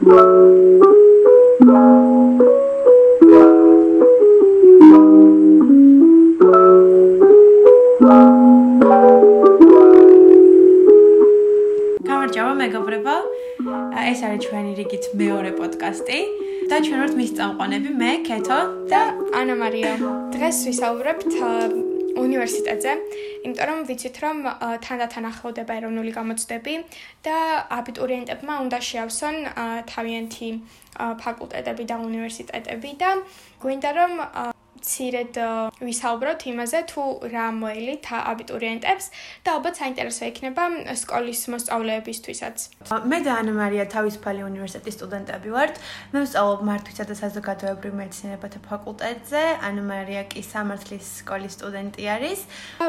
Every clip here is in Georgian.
გამარჯობა მეგობრებო. ეს არის ჩვენი რიგით მეორე პოდკასტი და ჩვენ ვართ მის წამყვანები მე, კეთო და ანა მარია. დღეს ვისაუბრებთ უნივერსიტეტზე, იმიტომ რომ ვიცით რომ თანდათან ახლოვდება ეროვნული გამოცდები და აბიტურიენტებმა უნდა შეავსონ თავიანთი ფაკულტეტები და უნივერსიტეტები და გვინდა რომ ცირედ ვისაუბროთ იმაზე, თუ რა მოელით აბიტურიენტებს და ალბათ საინტერესო იქნება სკოლის მოსწავლეებისთვისაც. მე და ანა მარია თავისუფალი უნივერსიტეტის სტუდენტები ვართ. მე ვსწავლობ მართვისა და საზოგადოებრივ მეცნიერებათა ფაკულტეტზე. ანა მარია კი სამართლის სკოლის სტუდენტი არის.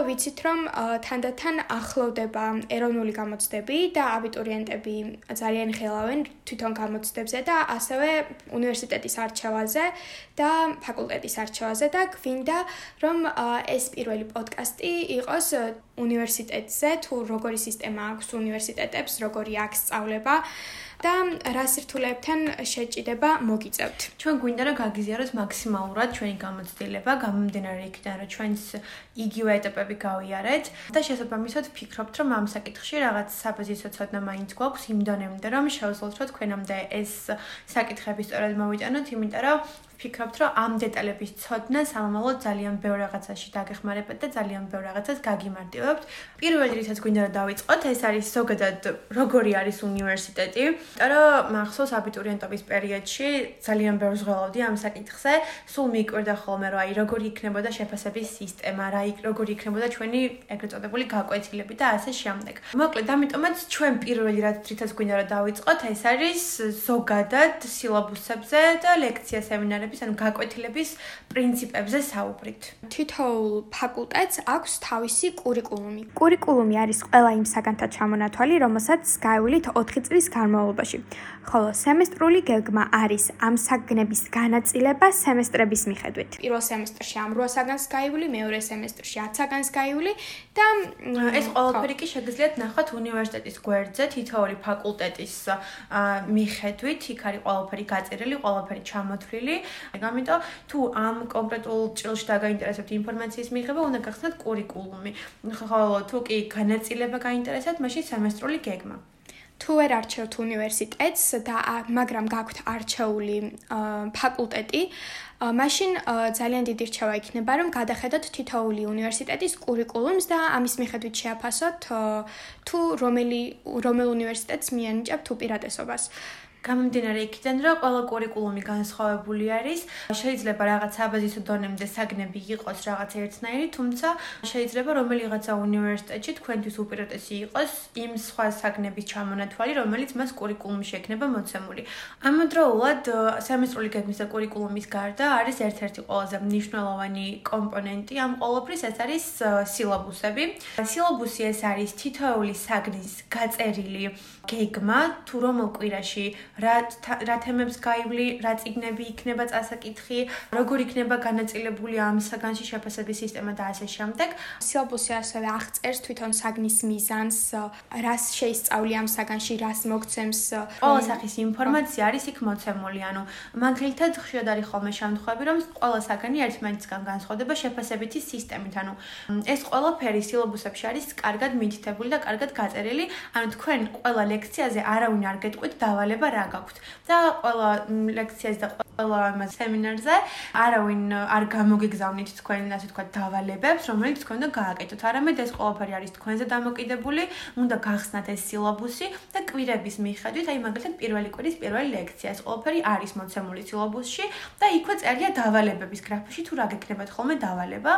ვიცით, რომ თანდათან ახლოვდება ეროვნული გამოცდები და აბიტურიენტები ძალიან ხელავენ თვითონ გამოცდებზე და ასევე უნივერსიტეტის არჩევაზე და ფაკულტეტის არჩევაზე. თემაზე და გვინდა რომ ეს პირველი პოდკასტი იყოს უნივერსიტეტზე თუ როგორი სისტემა აქვს უნივერსიტეტებს, როგორი აქვს სწავლება და რა სირთულეებთან შეჭიდება მოგიწევთ. ჩვენ გვინდა რომ გაგიზიაროთ მაქსიმალურად ჩვენი გამოცდილება, გამომდინარე იქიდან რომ ჩვენს იგივე ეტაპები გავიარეთ და შესაბამისად ვფიქრობთ რომ ამ საკითხში რაღაც საბაზისო ცოდნა მაინც გვაქვს იმ დონემდე რომ შევძლოთ რომ თქვენამდე ეს საკითხები სწორად მოვიტანოთ, იმიტომ რომ ვფიქრობთ, რომ ამ დეტალების ცოდნა სამომავლოდ ძალიან ბევრ რაღაცაში დაგეხმარებათ და ძალიან ბევრ რაღაცას გაგიმარტივებთ. პირველი რითაც გვინდა რომ დავიწყოთ, ეს არის ზოგადად როგორი არის უნივერსიტეტი. იმიტომ მახსოვს აბიტურიენტობის პერიოდში ძალიან ბევრ ზღელავდი ამ საკითხზე. სულ მიკვირდა ხოლმე რომ აი როგორი იქნებოდა შეფასების სისტემა, რა როგორი იქნებოდა ჩვენი ეგრეთ წოდებული გაკვეთილები და ასე შემდეგ. მოკლედ, ამიტომაც ჩვენ პირველი რითაც გვინდა რომ დავიწყოთ, ეს არის ზოგადად სილაბუსებზე და ლექცია სემინარები განვითარების, ანუ გაკვეთილების პრინციპებზე საუბრით. თითოეულ ფაკულტეტს აქვს თავისი კურიკულუმი. კურიკულუმი არის ყველა იმ საგანთა ჩამონათვალი, რომელსაც გაივლით 4 წლის განმავლობაში. ხოლო სემესტრული გეგმა არის ამ საგნების განაწილება სემესტრების მიხედვით. პირველ სემესტრში ამ 8 საგანს გაივლი, მეორე სემესტრში 10 საგანს გაივლი და ეს ყველაფერი კი შეგიძლიათ ნახოთ უნივერსიტეტის გვერდზე, თითოეული ფაკულტეტის მიხედვით, იქ არის ყველაფერი გაწერილი, ყველაფერი ჩამოთვლილი. ამიტომ თუ ამ კონკრეტულ ჭრილში დაგაინტერესებთ ინფორმაციის მიღება, უნდა გახსნათ კურიკულუმი. ხოლო თუ კი განაწილება გაინტერესებთ, მაშინ სემესტრული გეგმა. თუ ვერ არჩევთ უნივერსიტეტს და მაგრამ გაქვთ არჩეული ფაკულტეტი, მაშინ ძალიან დიდი რჩევა იქნება, რომ გადახედოთ თითოეული უნივერსიტეტის კურიკულუმს და ამის მიხედვით შეაფასოთ თუ რომელი რომელ უნივერსიტეტს მიენიჭებთ უპირატესობას. გამომდინარე იქიდან, რომ ყველა კურიკულუმი განსხვავებული არის, შეიძლება რაღაც საბაზისო დონემდე საგნები იყოს რაღაც ერთნაირი, თუმცა შეიძლება რომელიღაცა უნივერსიტეტში თქვენთვის უპირატესი იყოს იმ სხვა საგნების ჩამონათვალი, რომელიც მას კურიკულუმში ექნება მოცემული. ამავდროულად, სემესტრული გეგმის და კურიკულუმის გარდა არის ერთ-ერთი ყველაზე მნიშვნელოვანი კომპონენტი ამ ყოველფრის, ეს არის სილაბუსები. სილაბუსი ეს არის თითოეული საგნის გაწერილი გეგმა, თუ რომელ კვირაში რა რა თემებს გაივლი, რა ციგნები იქნება წასაკითხი, როგორ იქნება განაწილებული ამ საგანში შეფასების სისტემა და ასე შემდეგ. სილაბუსი ასევე აღწერს თვითონ საგნის მიზანს, რას შეისწავლი ამ საგანში, რას მოგცემს. ყველა სახის ინფორმაცია არის იქ მოცემული, ანუ მაგალითად ხშირად არის ხოლმე შემთხვევები, რომ ყველა საგანი ერთმანეთისგან განსხვავდება შეფასებითი სისტემით, ანუ ეს ყველაფერი სილაბუსებში არის კარგად მითითებული და კარგად გაწერილი, ანუ თქვენ ყველა ლექციაზე არავინ არ გეტყვით დავალება რა გაქვთ და ყველა ლექციაზე და ყველა ამას სემინარზე არავინ არ გამოგეგზავნით თქვენ ასე თქვა დავალებებს რომელიც თქვენ უნდა გააკეთოთ. არამედ ეს ყველაფერი არის თქვენზე დამოკიდებული უნდა გახსნათ ეს სილაბუსი და კვირების მიხედვით აი მაგალითად პირველი კვირის პირველი ლექცია. ეს ყველაფერი არის მოცემული სილაბუსში და იქვე წერია დავალებების გრაფში თუ რა გექნებათ ხოლმე დავალება.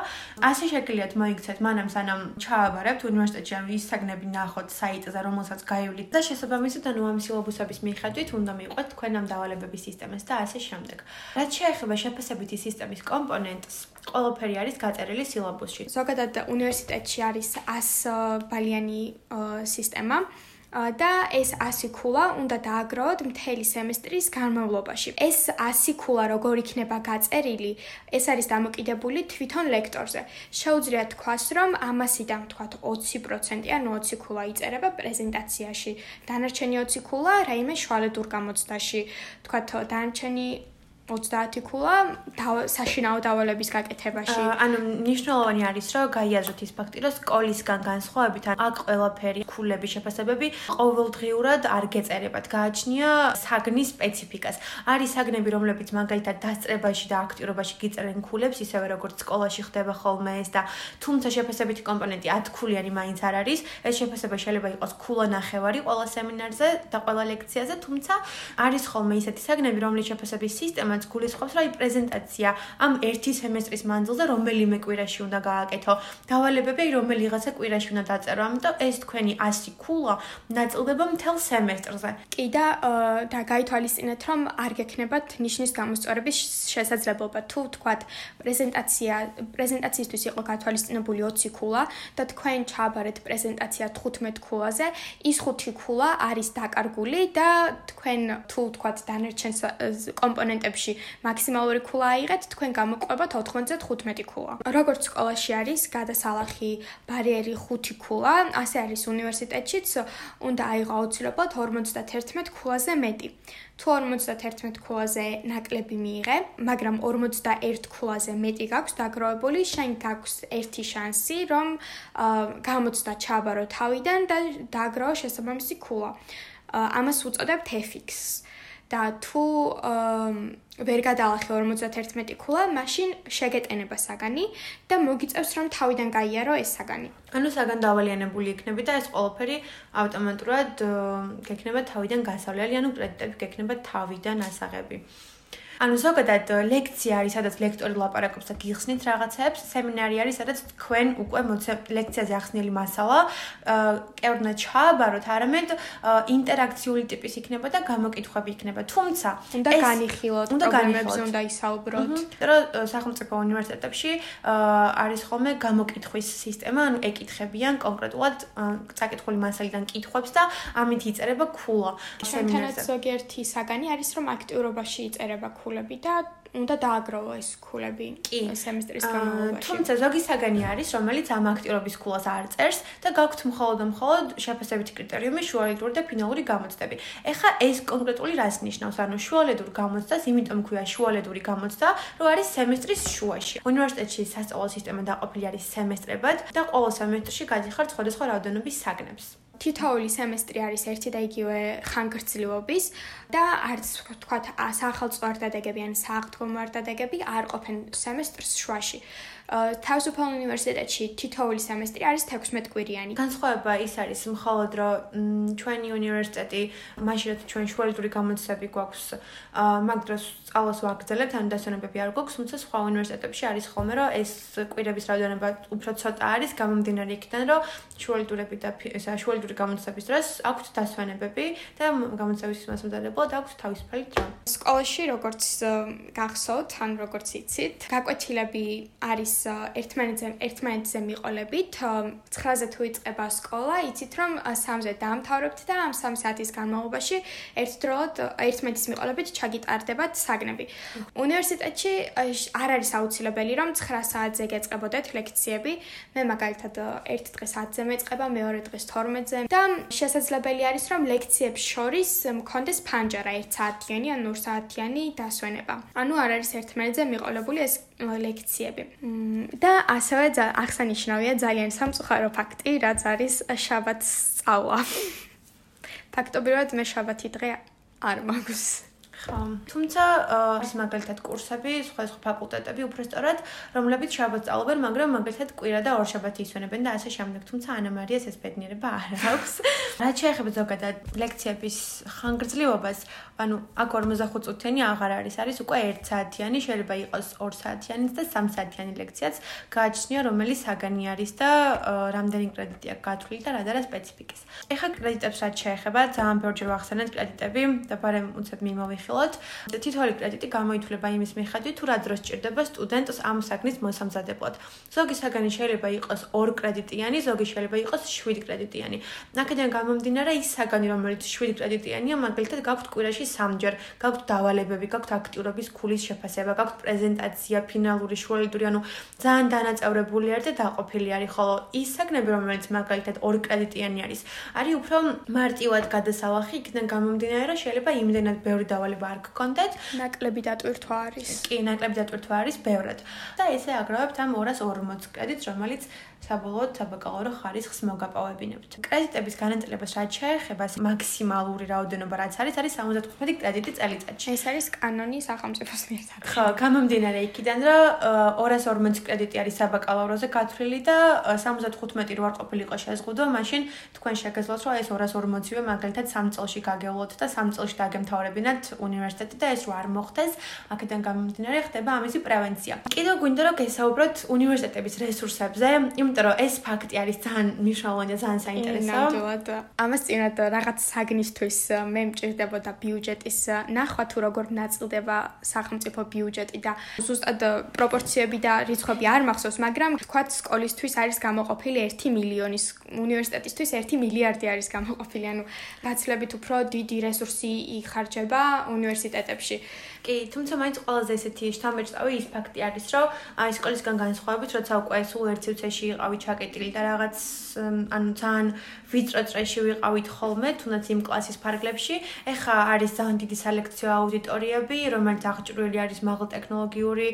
ასე შეგიძლიათ მოიქცეთ მანამ სანამ ჩააბარებთ უნივერსიტეტში ან ის საგნები ნახოთ საიტზე რომელსაც გაივლით და შესაბამისად ანუ ამ სილაბუსების მიხედვით უნდა მივყვეთ თქვენ ამ დავალებების სისტემას და ასე შემდეგ. რაც შეეხება შეფასებითი სისტემის კომპონენტს, ყველაფერი არის გაწერილი სილაბუსში. ზოგადად უნივერსიტეტში არის 100 ბალიანი სისტემა. და ეს 100 ქულა უნდა დააგროვოთ მთელი სემესტრის განმავლობაში. ეს 100 ქულა როგორ იქნება გაწერილი, ეს არის დამოკიდებული თვითონ ლექტორზე. შეუძლია თქვას, რომ ამასიდან თქვათ 20% ან 20 ქულა იწერება პრეზენტაციაში, დანარჩენი 20 ქულა რაიმე შვალედურ გამოცდაში, თქვათ დანარჩენი 30 ქულა საშინაო დავალების გაკეთებაში. ანუ მნიშვნელოვანი არის, რომ გაიაზროთ ის ფაქტი, რომ სკოლისგან განსხვავებით აქ ყველაფერი ქულების შეფასებები ყოველდღიურად არ გეწერებათ. გააჩნია საგნის სპეციფიკას. არის საგნები, რომლებიც მაგალითად დასწრებაში და აქტიურობაში გიწერენ ქულებს, ისევე როგორც სკოლაში ხდება ხოლმე ეს და თუმცა შეფასებითი კომპონენტი 10 ქულიანი მაინც არ არის. ეს შეფასება შეიძლება იყოს ქულა ნახევარი ყველა სემინარზე და ყველა ლექციაზე, თუმცა არის ხოლმე ისეთი საგნები, რომლის შეფასების სისტემაც რაც გულისხმობს, რომ აი პრეზენტაცია ამ ერთი სემესტრის მანძილზე რომელიმე კვირაში უნდა გააკეთო. დავალებები რომელიღაცა კვირაში უნდა დაწერო. ამიტომ ეს თქვენი 100 ქულა ნაწილდება მთელ სემესტრზე. კი და და გაითვალისწინეთ, რომ არ გექნებათ ნიშნის გამოსწორების შესაძლებლობა. თუ თქვათ პრეზენტაცია პრეზენტაციისთვის იყო გათვალისწინებული 20 ქულა და თქვენ ჩააბარეთ პრეზენტაცია 15 ქულაზე, ის 5 ქულა არის დაკარგული და თქვენ თუ თქვათ დანერჩენ კომპონენტებში სკოლაში მაქსიმალური ქულა აიღეთ, თქვენ გამოყვება 95 ქულა. როგორც სკოლაში არის გადასალახი ბარიერი 5 ქულა, ასე არის უნივერსიტეტშიც, უნდა აიღო აუცილებლად 51 ქულაზე მეტი. თუ 51 ქულაზე ნაკლები მიიღე, მაგრამ 51 ქულაზე მეტი გაქვს დაგროვებული, შენ გაქვს ერთი შანსი, რომ გამოცდა ჩააბარო თავიდან და დააგროვო შესაბამისი ქულა. ამას უწოდებთ FX. და თუ ვერ გადაალახე 51 ქულა, მაშინ შეგეტენება საგანი და მოგიწევს რომ თავიდან გაიარო ეს საგანი. ანუ საგან დავალიანებული იქნება და ეს ყველაფერი ავტომატურად გექნება თავიდან გასავლელი, ანუ კრედიტები გექნება თავიდან ასაღები. ანუ ზოგადად ლექცია არის, სადაც ლექტორი ლაპარაკობს და გიხსნით რაღაცებს, სემინარი არის, სადაც თქვენ უკვე ლექციაზე ახსნილი მასალა კეურნა ჩააბაროთ, არამედ ინტერაქციული ტიპის იქნება და გამოკითხვები იქნება. თუმცა უნდა განიხილოთ, პრობლემებზე უნდა ისაუბროთ. რომ სახელმწიფო უნივერსიტეტებში არის ხოლმე გამოკითხვის სისტემა, ანუ ეკითხებიან კონკრეტულად წაკითხული მასალიდან კითხვებს და ამით იწერება ქულა. სემინარზე ზოგიერთი საგანი არის, რომ აქტიურობაში იწერება ქულა. ქულები და უნდა დააგროვო ეს ქულები სემესტრის განმავლობაში. თუმცა ზოგი საგანი არის, რომელიც ამ აქტიურობის ქულას არ წერს და გაქვთ მხოლოდ მხოლოდ შეფასებითი კრიტერიუმი, შუალედური და ფინალური გამოცდები. ეხლა ეს კონკრეტული რას ნიშნავს? ანუ შუალედურ გამოცდას, იმიტომ ქვია შუალედური გამოცდა, რომ არის სემესტრის შუაში. უნივერსიტეტში სასწავლო სისტემა დაყოფილი არის სემესტრებად და ყოველ სემესტრში გადიხართ სხვადასხვა რაოდენობის საგნებს. თითოეული სემესტრი არის ერთი და იგივე ხანგრძლივობის და არც თქვათ სახელმწიფო არდადეგები ან სააღდგომო არდადეგები არ ყოფენ სემესტრს შუაში. თავისუფალ უნივერსიტეტში თითოეული სემესტრი არის 16 კვირიანი. განსხვავება ის არის მხოლოდ რომ ჩვენი უნივერსიტეტი მაშინ რაც ჩვენ შუალედური გამოცდები გვაქვს მაგ დროს სწავლას ვაგრძელებთ ან დასვენებები არ გვაქვს, თუმცა სხვა უნივერსიტეტებში არის ხოლმე რომ ეს კვირების რაოდენობა უფრო ცოტა არის გამომდინარე იქიდან რომ შუალედურები და ესა შუალედური გამოცდების დროს აქვთ დასვენებები და გამოცდების მასწავლებლად აქვთ თავისუფალი დრო. სკოლაში როგორც გახსოვთ ან როგორც იცით, გაკვეთილები არის ერთმანეთზე ერთმანეთზე მიყოლებით 9-ზე თუ იწყება სკოლა, იცით რომ 3-ზე დაამთავრებთ და ამ 3 საათის განმავლობაში ერთდროულად ერთმანეთის მიყოლებით ჩაგიტარდებათ საგნები. უნივერსიტეტში არ არის აუცილებელი რომ 9 საათზე გეწყებოდეთ ლექციები. მე მაგალითად ერთ დღეს 10-ზე მეწყება, მეორე დღეს 12-ზე და შესაძლებელი არის რომ ლექციებს შორის მქონდეს ფანჯარა 1 საათიანი ან 2 საათიანი დასვენება. ანუ არ არის ერთმანეთზე მიყოლებული ეს ლექციები. და ასევე აღსანიშნავია ძალიან სამწუხარო ფაქტი, რაც არის შაბათს სწავლა. ფაქტობრივად მე შაბათი დღე არ მაქვს. ხო. თუმცა არის მაგალითად კურსები, სხვა სხვა ფაკულტეტები უფრო სწორად, რომლებიც შაბათს სწავლობენ, მაგრამ მაგალითად კვირა და ორშაბათი ისვენებენ და ასე შემდეგ. თუმცა ანა მარიას ეს ბედნიერება არ აქვს. რაც შეეხება ზოგადად ლექციების ხანგრძლივობას, ანუ აქ 45 წუთიანი აღარ არის, არის უკვე 1 საათიანი, შეიძლება იყოს 2 საათიანი და 3 საათიანი ლექციაც. გააჩნია რომელი საგანი არის და რამდენი კრედიტი აქვს გათვლილი და რა და რა სპეციფიკის. ეხლა კრედიტებს რაც შეეხება, ძალიან ბევრჯერ ვახსენეთ კრედიტები და ბარემ უცებ მიმოვიხილ სახელოთ. თითოეული კრედიტი გამოითვლება იმის მიხედვით, თუ რა დროს ჭირდება სტუდენტს ამ საგნის მოსამზადებლად. ზოგი საგანი შეიძლება იყოს 2 კრედიტიანი, ზოგი შეიძლება იყოს 7 კრედიტიანი. აქედან გამომდინარე, ის საგანი, რომელიც 7 კრედიტიანია, მაგალითად, გაქვთ კვირაში 3ჯერ, გაქვთ დავალებები, გაქვთ აქტიურობის ქულის შეფასება, გაქვთ პრეზენტაცია, ფინალური შუალედური, ანუ ძალიან დანაწევრებული არის და დაყოფილი არის, ხოლო ის საგნები, რომელიც მაგალითად 2 კრედიტიანი არის, არის უფრო მარტივად გადასალახი, იქიდან გამომდინარე, რომ შეიძლება იმდენად ბევრი დავალება არ გქონდეთ, ნაკლები დატვირთვა არის. კი, ნაკლები დატვირთვა არის ბევრად. და ესე აგროვებთ ამ 240 კრედიტს, რომელიც საბოლოოდ საბაკალავრო ხარისხს მოგაპოვებინებთ. კრედიტების განაწილებას რაც შეეხება მაქსიმალური რაოდენობა რაც არის, არის 75 კრედიტი წელიწადში. ეს არის კანონი სახელმწიფოს მიერ. ხო, გამომდინარე იქიდან, რომ 240 კრედიტი არის საბაკალავროზე გათვლილი და 75 რო არ ყოფილიყო შეზღუდვა, მაშინ თქვენ შეგეძლოთ, რომ ეს 240-ვე მაგალითად 3 წელში გაგევლოთ და 3 წელში დაგემთავრებინათ უნივერსიტეტი და ეს რო არ მოხდეს, აქედან გამომდინარე ხდება ამისი პრევენცია. კიდევ გვინდა რომ გესაუბროთ უნივერსიტეტების რესურსებზე, იმ იმიტომ რომ ეს ფაქტი არის ძალიან მნიშვნელოვანი და ძალიან საინტერესო. ნამდვილად. ამას წინათ რაღაც საგნისთვის მე მჭირდებოდა ბიუჯეტის ნახვა თუ როგორ ნაწილდება სახელმწიფო ბიუჯეტი და ზუსტად პროპორციები და რიცხვები არ მახსოვს, მაგრამ თქვათ სკოლისთვის არის გამოყოფილი 1 მილიონის, უნივერსიტეტისთვის 1 მილიარდი არის გამოყოფილი, ანუ გაცლებით უფრო დიდი რესურსი იხარჯება უნივერსიტეტებში. კი, თუმცა მაინც ყველაზე ესეთი შთამბეჭდავი ის ფაქტი არის, რომ აი სკოლისგან განსხვავებით, როცა უკვე სულ ერთ სივრცეში იყავი ჩაკეტილი და რაღაც ანუ ძალიან ვიწრო წრეში ვიყავით ხოლმე, თუნდაც იმ კლასის ფარგლებში, ეხა არის ძალიან დიდი სალექციო აუდიტორიები, რომელიც აღჭურვილი არის მაღალ ტექნოლოგიური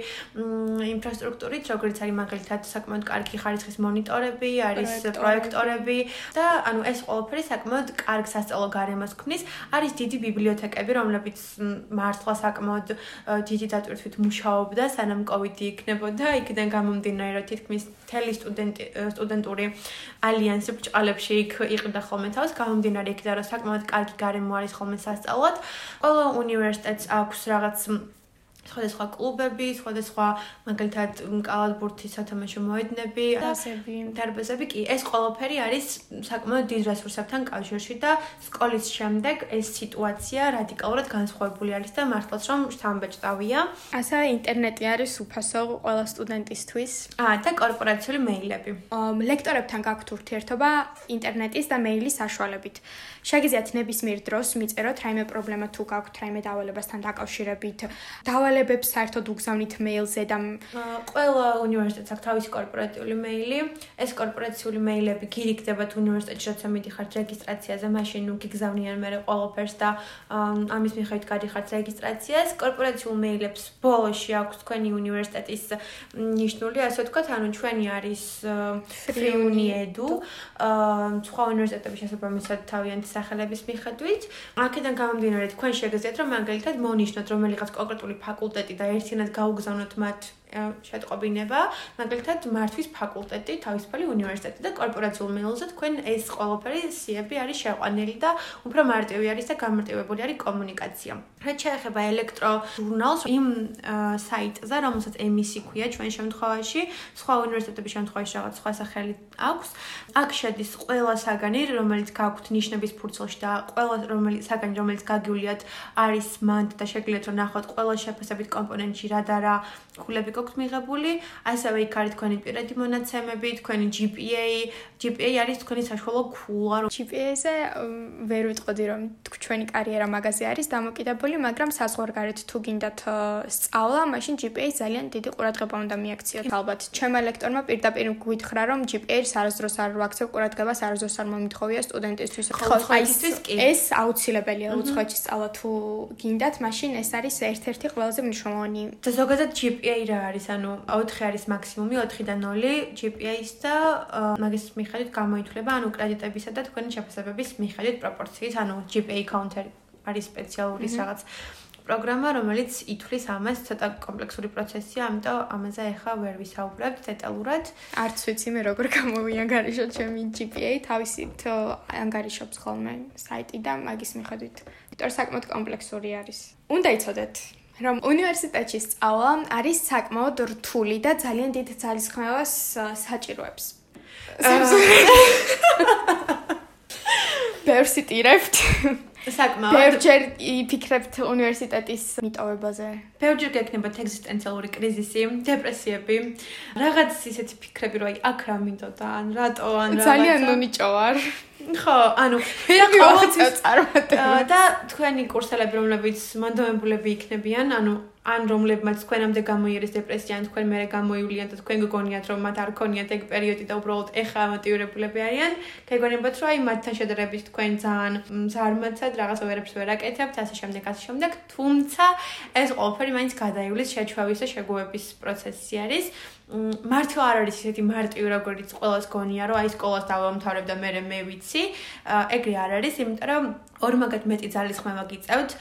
ინფრასტრუქტურით, როგორც არის მაგალითად საკმაოდ კარგი ხარისხის მონიტორები, არის პროექტორები და ანუ ეს ყველაფერი საკმაოდ კარგ სასწავლო გარემოს ქმნის, არის დიდი ბიბლიოთეკები, რომლებიც მართლა საკმაოდ საკმაოდ დიდი დატვირთვით მუშაობდა სანამ კოვიდი იქნებოდა იქიდან გამომდინარე რომ თითქმის თელი სტუდენტი სტუდენტური ალიანსი ბჭყალებში იქ იყიდა ხოლმე თავს. გამომდინარე იქიდან რომ საკმაოდ კარგი გარემო არის ხოლმე სასწავლად. ყველა უნივერსიტეტს აქვს რაღაც სხვადასხვა კლუბები, სხვადასხვა მაგალითად კალათბურთის სათამაშო მოედნები, დარბაზები. დარბაზები კი, ეს ყველაფერი არის საკმაოდ დიდ რესურსებთან კავშირში და სკოლის შემდეგ ეს სიტუაცია რადიკალურად განსხვავებული არის და მართლაც რომ შთამბეჭდავია. ასა ინტერნეტი არის უფასო ყველა სტუდენტისთვის. აა და კორპორაციული მეილები. ლექტორებთან გაქვთ ურთიერთობა ინტერნეტის და მეილის საშუალებით. შეგიძლიათ ნებისმიერ დროს მიწეროთ რაიმე პრობლემა თუ გაქვთ რაიმე დავალებასთან დაკავშირებით. დავალ დავალებებს საერთოდ უგზავნით მეილზე და ყველა უნივერსიტეტს აქვს თავისი კორპორატიული მეილი. ეს კორპორაციული მეილები გირიქდებათ უნივერსიტეტში, როცა მიდიხართ რეგისტრაციაზე, მაშინ გიგზავნიან მე ყველაფერს და ამის მიხედვით გადიხართ რეგისტრაციას. კორპორაციულ მეილებს ბოლოში აქვს თქვენი უნივერსიტეტის ნიშნული, ასე ვთქვათ, ანუ ჩვენი არის ფრიუნი აა სხვა უნივერსიტეტები შესაძლოა სახელების მიხედვით. აქედან გამომდინარე, თქვენ შეგეძლიათ რომ მაგალითად მონიშნოთ რომელიღაც კონკრეტული ფაკულტეტი და ერთიანად გაუგზავნოთ მათ შეტყობინება, მაგალითად მართვის ფაკულტეტი, თავისუფალი უნივერსიტეტი და კორპორაციულ მეილზე თქვენ ეს ყველაფერი სიები არის შეყვანილი და უფრო მარტივი არის და გამარტივებული არის კომუნიკაცია. რაც შეეხება ელექტროჟურნალს, იმ საიტზე, რომელსაც MSC ქვია ჩვენ შემთხვევაში, სხვა უნივერსიტეტების შემთხვევაში რაღაც სხვა სახელი აქვს, აქ შედის ყველა საგანი, რომელიც გაქვთ ნიშნების ფურცელში და ყველა რომელიც საგანი, რომელიც გაგიuliat არის მანდ და შეგიძლიათ რომ ნახოთ ყველა შეფასებით კომპონენტში რა და რა ქულები გქონთ მიღებული, ასევე იქ არის თქვენი პირადი მონაცემები, თქვენი GPA, GPA არის თქვენი საშუალო ქულა, GPA-ზე ვერ ვიტყოდი რომ ჩვენი კარიერა მაგაზე არის დამოკიდებული, მაგრამ საზღვარგარეთ თუ გინდათ სწავლა, მაშინ GPA ძალიან დიდი ყურადღება უნდა მიაქციოთ. ალბათ, ჩემმა ლექტორმა პირდაპირ გვითხრა რომ GPA-ს არასდროს არ ვაქცევ ყურადღებას, არასდროს არ მომითხოვია სტუდენტისთვის. ხო, ხაისთვის კი. ეს აუცილებელია უცხოეთში სწავლა თუ გინდათ, მაშინ ეს არის ერთ-ერთი ყველაზე მნიშვნელოვანი. და ზოგადად GPA რა არის, ანუ 4 არის მაქსიმუმი, 4-დან 0 GPA-ის და მაგის მიხედვით გამოითვლება, ანუ კრედიტებისა და თქვენი შეფასებების მიხედვით პროპორციით, ანუ GPA counter არის სპეციალური რაღაც პროგრამა, რომელიც ითვლის ამას, ცოტა კომპლექსური პროცესია, ამიტომ ამაზე ახლა ვერ ვისაუბრებთ დეტალურად. არც ვიცი მე როგორ გამოვიანგარიშო ჩემი GPA, თავისით ანგარიშობს ხოლმე საიტი და მაგის მიხედვით. იმიტომ საკმაოდ კომპლექსური არის. უნდა იცოდეთ, რომ უნივერსიტეტში სწავლა არის საკმაოდ რთული და ძალიან დიდ ძალისხმევას საჭიროებს. ბევრს იტირებთ. საკმაოდ ბევრჯერ იფიქრებთ უნივერსიტეტის მიტოვებაზე. ბევრჯერ გექნებათ ეგზისტენციალური კრიზისი, დეპრესიები, რაღაც ისეთი ფიქრები, რომ აი აქ რა მინდოდა, ან რატო, ან რა. ძალიან ნუნიჭო ვარ. ხო, ანუ მე ყოველთვის წარმატებ. და თქვენი კურსელები, რომლებიც მონდომებულები იქნებიან, ანუ ან რომლებმაც თქვენამდე გამოიერეს დეპრესია, ან თქვენ მერე გამოივლიან და თქვენ გგონიათ, რომ მათ არ ქონიათ ეგ პერიოდი და უბრალოდ ეხა მოტივირებულები არიან, გეგონებათ, რომ აი მათთან შედარებით თქვენ ძალიან ზარმაცად რაღაცა ვერებს ვერ აკეთებთ, ასე შემდეგ, ასე შემდეგ, თუმცა ეს ყველაფერი მაინც გადაივლის შეჩვევის და შეგუების პროცესი არის. მართლა არ არის ისეთი მარტივი როგორიც ყოველს გონია რომ აი სკოლას დავამთავრებ და მე მე ვიცი ეგრე არ არის იმიტომ რომ ორმაგად მეტი ძალისხმევა გიწევთ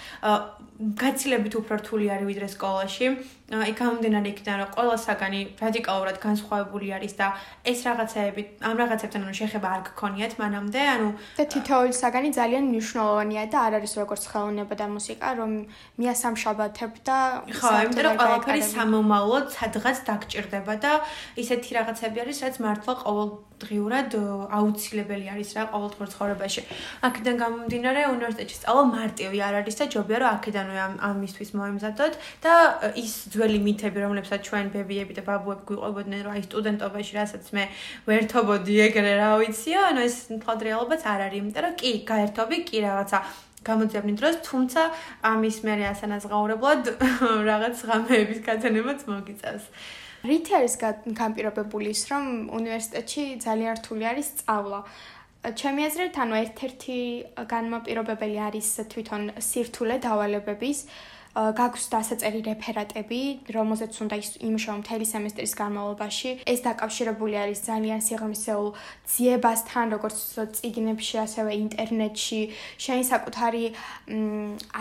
გაცილებით უფრო რთული არის ვიდრე სკოლაში. აი გამომდინარე იქიდან რომ ყველა საგანი რადიკალურად განსხვავებული არის და ეს რაღაცეები ამ რაღაცებთან ანუ შეხება არ გქონიათ მანამდე, ანუ და თითოეული საგანი ძალიან მნიშვნელოვანია და არ არის როგორც ხელოვნება და მუსიკა, რომ მიასამშაბათებ და ხო, იმიტომ რომ ყველაფერი სამომავლოდ სადღაც დაგჭირდება და ისეთი რაღაცები არის, რაც მართლა ყოველ დღიურად აუცილებელი არის რა ყოველდღიურ ცხოვრებაში. აქედან გამომდინარე უნივერსიტეტში სწავლა მარტივი არ არის და ჯობია რომ აქედანვე ამ ამისთვის მოემზადოთ და ის ძველი მითები რომლებსაც ჩვენ ბებიები და ბაბუები გვიყვებოდნენ რომ აი სტუდენტობაში რასაც მე ვერთობოდი ეგრე რა ვიციო ანუ ეს თვალ რეალობაც არ არის იმიტომ რომ კი გაერთობი კი რაღაცა გამოძიებნი დროს თუმცა ამის მერე ასანაზღაურებლად რაღაც ღამეების გაცანებაც მოგიწევს რითი არის განპირობებული ის, რომ უნივერსიტეტში ძალიან რთული არის სწავლა? ჩემი აზრით, ანუ ერთ-ერთი განმაპირობებელი არის თვითონ სირთულე დავალებების. გაქვს დასაწერი რეფერატები, რომელზეც უნდა იმუშაო მთელი სემესტრის განმავლობაში. ეს დაკავშირებული არის ძალიან სიღრმისეულ ძიებასთან, როგორც წიგნებში, ასევე ინტერნეტში, შენ საკუთარი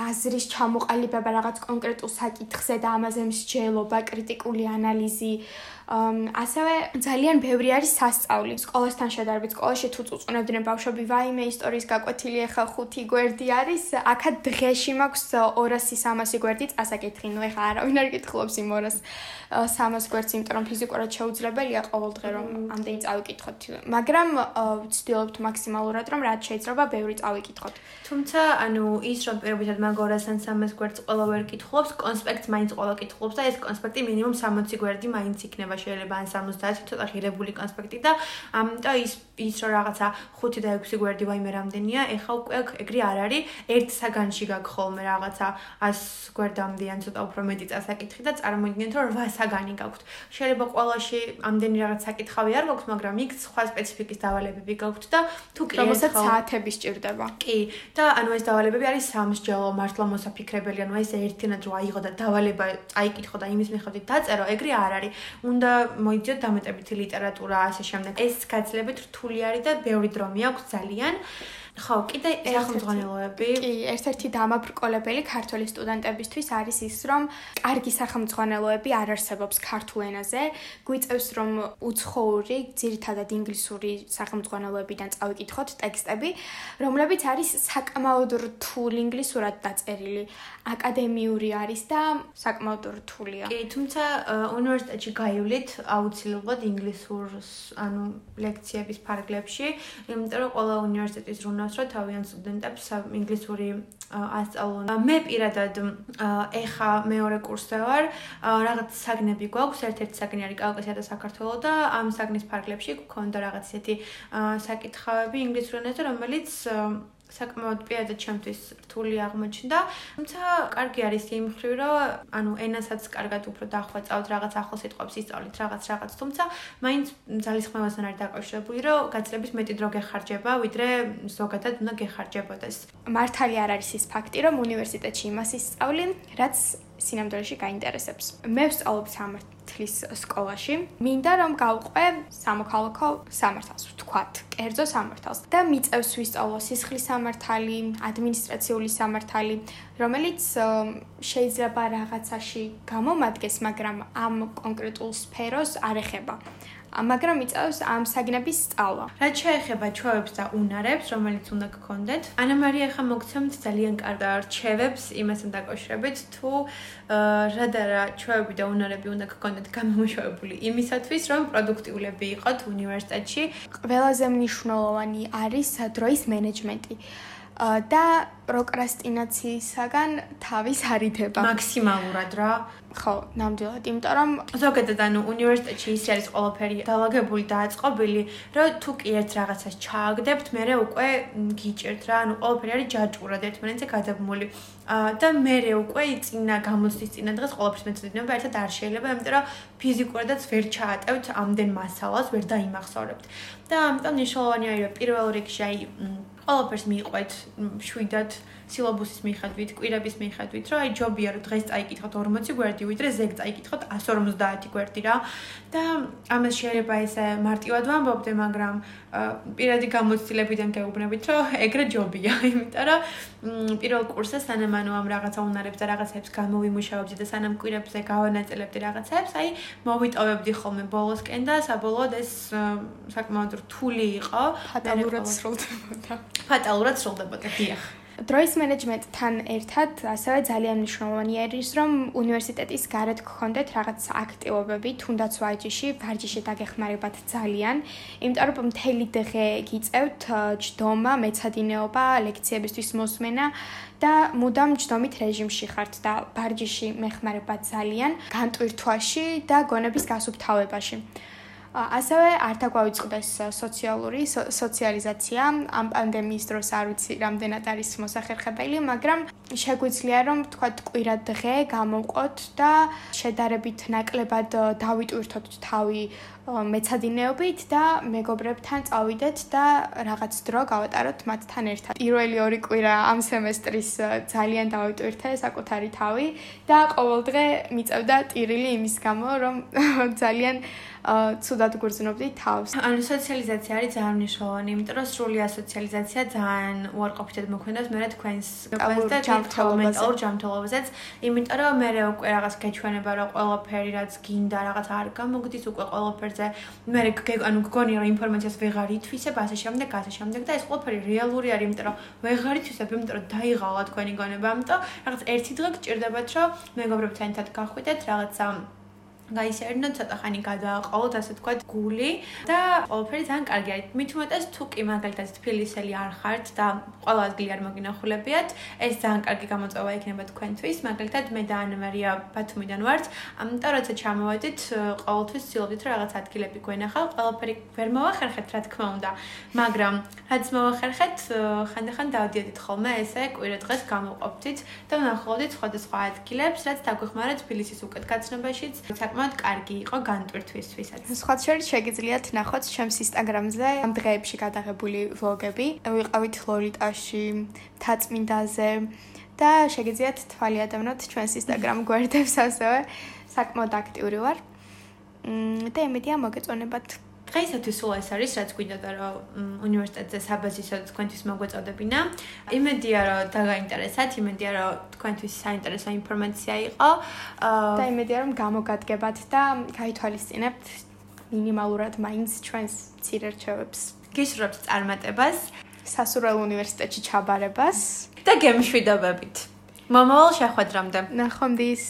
აზრის ჩამოყალიბება რაღაც კონკრეტულ საკითხზე და ამაზე მსჯელობა, კრიტიკული ანალიზი, ასევე ძალიან ბევრი არის სასწაული. სკოლასთან შედარებით, სკოლაში თუ წუწუნებდნენ ბავშვები, ვაიმე ისტორიის გაკვეთილი ახლა 5 გვერდი არის, აქა დღეში მაქვს 200-300 გვერდი წასაკითხი, ნუ ახლა არავინ არ კითხულობს იმ 200-300 გვერდს, იმიტომ რომ ფიზიკურად შეუძლებელია ყოველ დღე რომ ამდენი წავიკითხოთ. მაგრამ ვცდილობთ მაქსიმალურად რომ რაც შეიძლება ბევრი წავიკითხოთ. თუმცა, ანუ ის რომ პირობითად მაგ 200-300 გვერდს ყველა ვერ კითხულობს, კონსპექტს მაინც ყველა კითხულობს და ეს კონსპექტი მინიმუმ 60 გვერდი მაინც იქნება. შეიძლება ან 70 ცოტა ღირებული კონსპექტი და ამიტომ ის ის რა რაღაცა 5 და 6 გვერდი ვაიმე რამდენია ეხა უკვე ეგრე არ არის. ერთ საგანში გაქვს ხოლმე რაღაცა 100 გვერდამდე ან ცოტა უფრო მეტი წასაკითხი და წარმოიდგინეთ რომ 8 საგანი გაქვთ. შეიძლება ყველაში ამდენი რაღაც საკითხავი არ გაქვთ მაგრამ იქ სხვა სპეციფიკის დავალებები გაქვთ და თუ კი რომელსაც საათები სჭირდება. კი. და ანუ ეს დავალებები არის სამსჯელო მართლა მოსაფიქრებელი ანუ ეს ერთიანად რო აიღო და დავალება აიკითხო და იმის მიხედვით დაწერო ეგრე არ არის. უნდა უნდა მოიძიოთ დამეტებითი ლიტერატურა ასე შემდეგ. ეს გაძლებით რთული არის და ბევრი დრო მიაქვს ძალიან. ხო, კიდე სახელმძღვანელოები. კი, ერთ-ერთი დამაბრკოლებელი ქართული სტუდენტებისთვის არის ის, რომ კარგი სახელმძღვანელოები არ არსებობს ქართულ ენაზე. გვიწევს, რომ უცხოური, ძირითადად ინგლისური სახელმძღვანელოებიდან წავიკითხოთ ტექსტები, რომლებიც არის საკმაოდ რთული ინგლისურად დაწერილი. აკადემიური არის და საკმაოდ რთულია. კი, თუმცა უნივერსიტეტში გაივლით აუცილებლად ინგლისურს, ანუ ლექციების ფარგლებში, იმიტომ რომ ყველა უნივერსიტეტის რუნა იმას, რომ თავიანთ სტუდენტებს ინგლისური ასწავლონ. მე პირადად ეხა მეორე კურსზე ვარ. რაღაც საგნები გვაქვს, ერთ-ერთი საგნი არის კავკასია და საქართველოს და ამ საგნის ფარგლებში გქონდა რაღაც ისეთი საკითხავები ინგლისურ ენაზე, რომელიც საკმაოდ პირადად ჩემთვის რთული აღმოჩნდა. თუმცა კარგი არის იმ ხრივ, რომ ანუ ენასაც კარგად უფრო დახვეწავთ, რაღაც ახალ სიტყვებს ისწავლით, რაღაც რაღაც, თუმცა მაინც ძალისხმევასთან არის დაკავშირებული, რომ გაცილებით მეტი დრო გეხარჯება, ვიდრე ზოგადად უნდა გეხარჯებოდეს. მართალი არ არის ის ფაქტი, რომ უნივერსიტეტში იმას ისწავლი, რაც სინამდვილეში გაინტერესებს. მე ვსწავლობ სამართლის სკოლაში. მინდა რომ გავყვე სამოქალაქო სამართალს, ვთქვათ, კერძო სამართალს და მიწევს ვისწავლო სისხლის სამართალი, ადმინისტრაციული სამართალი, რომელიც შეიძლება რაღაცაში გამომადგეს, მაგრამ ამ კონკრეტულ სფეროს არ ეხება. მაგრამ იწევს ამ საგნების სწავლა. რაც შეეხება ჩვევებს და უნარებს, რომელიც უნდა გქონდეთ, ანა მარია ხა მოგცემთ ძალიან კარგ არჩევებს იმასთან დაკავშირებით, თუ რა და რა ჩვევები და უნარები უნდა გქონდეთ გამომშვებული იმისათვის, რომ პროდუქტიულები იყოთ უნივერსიტეტში. ყველაზე მნიშვნელოვანი არის დროის მენეჯმენტი. და პროკრასტინაციისაგან თავის არიდება. მაქსიმალურად რა. ხო, ნამდვილად, იმიტომ რომ ზოგადად ანუ უნივერსიტეტში ის არის ყველაფერი დაალაგებული და აწყობილი, რომ თუ კი ერთ რაღაცას ჩააგდებთ, მე უკვე გიჭერთ რა, ანუ ყველაფერი არის ჯაჭვურად ერთმანეთზე გადაბმული. აა და მე უკვე წინა გამოცდის წინა დღეს ყველაფერს მეცადინება ერთად არ შეიძლება, იმიტომ რომ ფიზიკურადაც ვერ ჩაატევთ ამდენ მასალას, ვერ დაიმახსოვრებთ. და ამიტომ მნიშვნელოვანია რომ პირველ რიგში აი ყველაფერს მიიყვეთ შვიდად სილაბუსის მიხედვით, კვირების მიხედვით, რომ აი ჯობია რომ დღეს წაიკითხოთ 40 გვერდი, ვიდრე ზეგ წაიკითხოთ 150 გვერდი რა. და ამას შეიძლება ესე მარტივად ვამბობდე, მაგრამ პირადი გამოცდილებიდან გეუბნებით, რომ ეგრე ჯობია, იმიტომ რომ პირველ კურსზე სანამ ანუ ამ რაღაცა უნარებს და რაღაცებს გამოვიმუშავებდი და სანამ კვირებზე გავანაწილებდი რაღაცებს, აი მოვიტოვებდი ხოლმე ბოლოსკენ და საბოლოოდ ეს საკმაოდ რთული იყო. ფატალურად სრულდებოდა. ფატალურად სრულდებოდა, დიახ. დროის მენეჯმენტთან ერთად ასევე ძალიან მნიშვნელოვანია ის, რომ უნივერსიტეტის გარეთ გქონდეთ რაღაც აქტივობები, თუნდაც ვაჯიში, ვარჯიში დაგეხმარებათ ძალიან, იმიტომ რომ მთელი დღე გიწევთ ჯდომა, მეცადინეობა, ლექციებისთვის მოსმენა და მუდამ ჯდომით რეჟიმში ხართ და ვარჯიში მეხმარებათ ძალიან განტვირთვაში და გონების გასუფთავებაში. ასევე არ დაგვაიწყდეს სოციალური სოციალიზაცია ამ პანდემიის დროს არ ვიცი რამდენად არის მოსახერხებელი მაგრამ შეგვიძლია რომ თქვა კვირა დღე გამოვყოთ და შედარებით ნაკლებად დავიტვირთოთ თავი მეცადინეობით და მეგობრებთან წავიდეთ და რაღაც დრო გავატაროთ მათთან ერთად. პირველი ორი კვირა ამ სემესტრის ძალიან დავიტვირთე საკუთარი თავი და ყოველდღე მიწევდა ტირილი იმის გამო რომ ძალიან ცუდად გრძნობდი თავს. ანუ სოციალიზაცია არის ძალიან მნიშვნელოვანი, იმიტომ რომ სრული ასოციალიზაცია ძალიან უარყოფითად მოქმედებს მე თქვენს და მენტალურ ჯანმრთელობაზეც, იმიტომ რომ მე უკვე რაღაც გეჩვენება რომ ყველაფერი რაც გინდა რაღაც არ გამოგდის უკვე ყველაფერზე. მე ანუ გგონი რომ ინფორმაციას ვეღარ ითვისებ ასე შემდეგ, ასე შემდეგ და ეს ყველაფერი რეალური არის, იმიტომ რომ ვეღარ ითვისებ, იმიტომ რომ დაიღალა თქვენი გონება, ამიტომ რაღაც ერთი დღე გჭირდებათ რომ მეგობრებთან ერთად გახვიდეთ რაღაცა გაისერნოთ ცოტა ხანი გადააყოლოთ ასე თქვა გული და ყველაფერი ძალიან კარგი არის. მით უმეტეს თუ კი მაგალითად თბილისელი არ ხართ და ყველა ადგილი არ მოგინახულებიათ, ეს ძალიან კარგი გამოწვევა იქნება თქვენთვის. მაგალითად მე და ანმარია ბათუმიდან ვართ, ამიტომ როცა ჩამოვედით, ყოველთვის ცდილობდით რომ რაღაც ადგილები გვენახა, ყველაფერი ვერ მოვახერხეთ რა თქმა უნდა, მაგრამ რაც მოვახერხეთ, ხანდახან დავდიოდით ხოლმე ესე კვირა დღეს გამოვყოფთით და ვნახავდით სხვადასხვა ადგილებს, რაც დაგვეხმარა თბილისის უკეთ გაცნობაშიც. საკმაოდ კარგი იყო განტვირთვისთვისაც. სხვა შორის შეგიძლიათ ნახოთ ჩემს ინსტაგრამზე ამ დღეებში გადაღებული ვლოგები. ვიყავით ლორიტაში, თაწმინდაზე და შეგიძლიათ თვალი ადევნოთ ჩვენს ინსტაგრამ გვერდებს ასევე. საკმაოდ აქტიური ვარ. მ და იმედია მოგეწონებათ. დღეისათვის სულ ეს არის, რაც გვინდა და რომ უნივერსიტეტზე საბაზისო თქვენთვის მოგვეწოდებინა. იმედია რომ დაგაინტერესათ, იმედია რომ თქვენთვის საინტერესო ინფორმაცია იყო. და იმედია რომ გამოგადგებათ და გაითვალისწინებთ მინიმალურად მაინც ჩვენს ცირერჩევებს. გისურვებთ წარმატებას, სასურველ უნივერსიტეტში ჩაბარებას და გემშვიდობებით. მომავალ შეხვედრამდე. ნახვამდის.